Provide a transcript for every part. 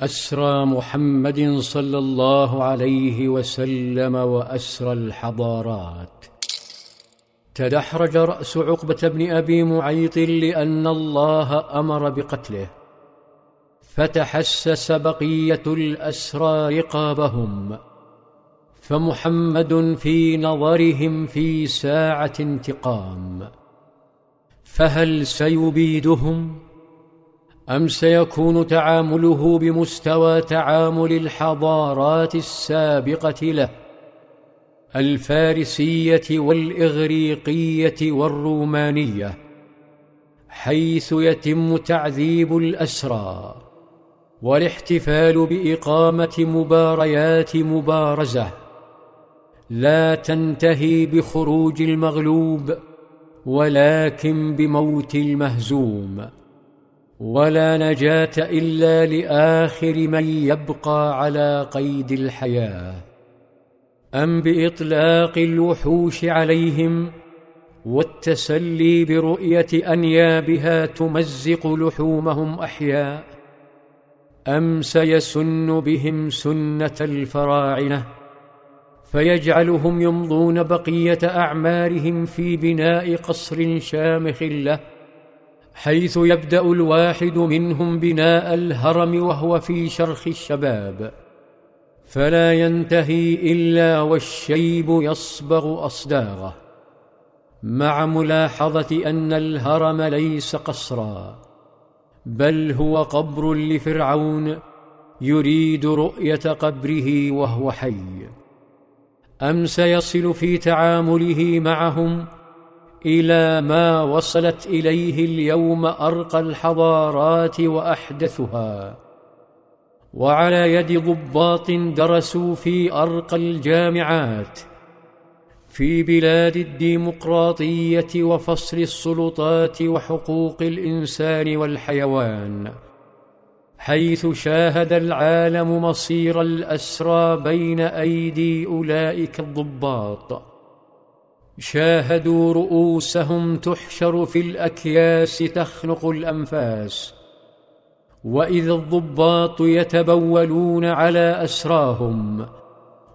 أسرى محمد صلى الله عليه وسلم وأسرى الحضارات. تدحرج رأس عقبة بن أبي معيط لأن الله أمر بقتله. فتحسس بقية الأسرى رقابهم. فمحمد في نظرهم في ساعة انتقام. فهل سيبيدهم؟ أم سيكون تعامله بمستوى تعامل الحضارات السابقة له؟ الفارسية والإغريقية والرومانية حيث يتم تعذيب الأسرى والاحتفال بإقامة مباريات مبارزة لا تنتهي بخروج المغلوب ولكن بموت المهزوم. ولا نجاة إلا لآخر من يبقى على قيد الحياة. أم بإطلاق الوحوش عليهم والتسلي برؤية أنيابها تمزق لحومهم أحياء. أم سيسن بهم سنة الفراعنة فيجعلهم يمضون بقية أعمارهم في بناء قصر شامخ له حيث يبدأ الواحد منهم بناء الهرم وهو في شرخ الشباب. فلا ينتهي إلا والشيب يصبغ أصداغه مع ملاحظة أن الهرم ليس قصرا بل هو قبر لفرعون يريد رؤية قبره وهو حي. أم سيصل في تعامله معهم إلى ما وصلت إليه اليوم أرقى الحضارات وأحدثها. وعلى يد ضباط درسوا في أرقى الجامعات في بلاد الديمقراطية وفصل السلطات وحقوق الإنسان والحيوان حيث شاهد العالم مصير الأسرى بين أيدي أولئك الضباط. شاهدوا رؤوسهم تحشر في الأكياس تخنق الأنفاس. واذا الضباط يتبولون على أسراهم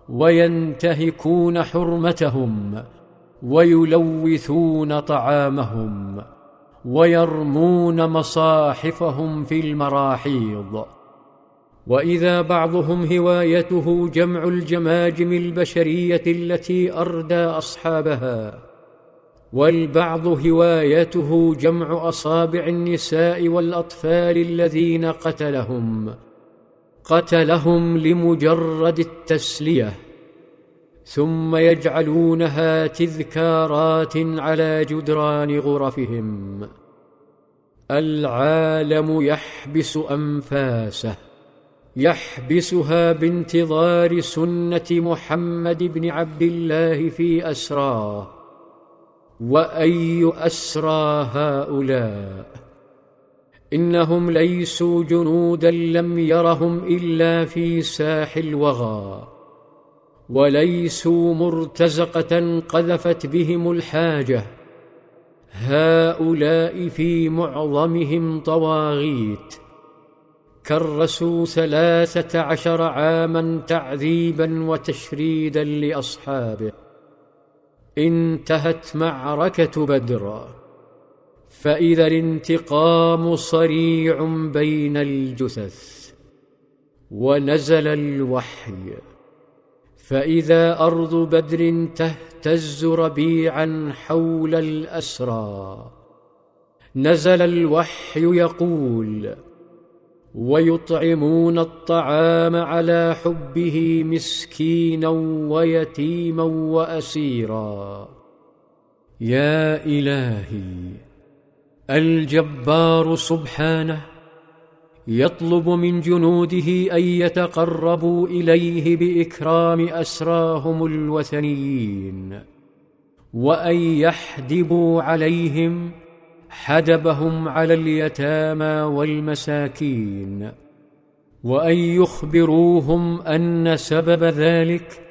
وينتهكون حرمتهم ويلوثون طعامهم ويرمون مصاحفهم في المراحيض. وإذا بعضهم هوايته جمع الجماجم البشرية التي أردى أصحابها والبعض هوايته جمع أصابع النساء والأطفال الذين قتلهم قتلهم لمجرد التسلية ثم يجعلونها تذكارات على جدران غرفهم. العالم يحبس أنفاسه. يحبسها بانتظار سنة محمد بن عبد الله في أسراه. وأي أسرى هؤلاء؟ إنهم ليسوا جنودا لم يرهم إلا في ساح الوغى. وليسوا مرتزقة قذفت بهم الحاجة. هؤلاء في معظمهم طواغيت. كرسوا ثلاثة عشر عاما تعذيبا وتشريدا لأصحابه. انتهت معركة بدر. فإذا الانتقام صريع بين الجثث ونزل الوحي. فإذا أرض بدر تهتز ربيعا حول الأسرى نزل الوحي يقول ويطعمون الطعام على حبه مسكينا ويتيما وأسيرا. يا إلهي الجبار سبحانه يطلب من جنوده أن يتقربوا إليه بإكرام أسراهم الوثنيين وأن يحدبوا عليهم حدبهم على اليتامى والمساكين وأن يخبروهم أن سبب ذلك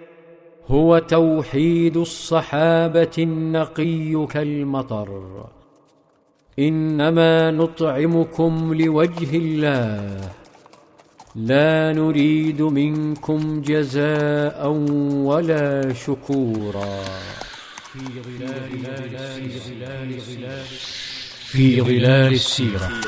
هو توحيد الصحابة النقي كالمطر. إنما نطعمكم لوجه الله لا نريد منكم جزاء ولا شكورا. في ظلال. في ظلال السيرة.